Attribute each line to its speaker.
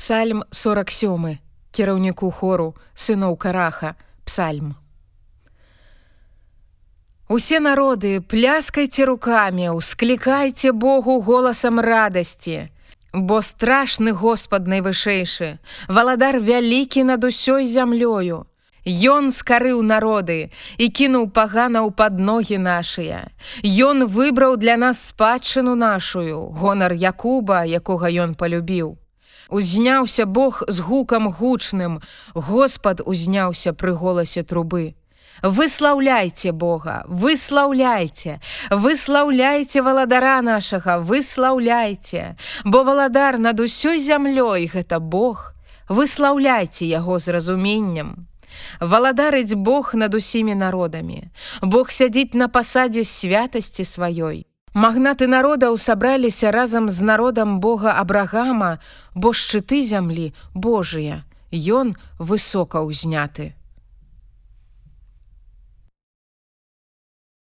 Speaker 1: Псальм 47 кіраўніку хору сыноў караха. Псальм. Усе народы пляскайце руками усклікайце Богу голасам радасці. Бо страшны Господ найвышэйшы валадар вялікі над усёй зямлёю. Ён скарыў народы і кінуў паганаў пад ногі нашыя. Ён выбраў для нас спадчыну нашую, гонар Якуба, якога ён полюбіў. Узняўся Бог з гукам гучным, Господ узняўся пры голасе трубы. Выслаўляйце Бога, выслаўляйце, выслаўляйце валадара нашага, выслаўляйце, Бо валадар над усёй зямлёй гэта Бог, выслаўляйце яго з разуменнем. Валадарыць Бог над усімі народамі. Бог сядзіць на пасадзе святасці сваёй. Магнаты народаў сабраліся разам з народам Бога Абрагама, бо шчыты зямлі Божыя, Ён высока ўзняты.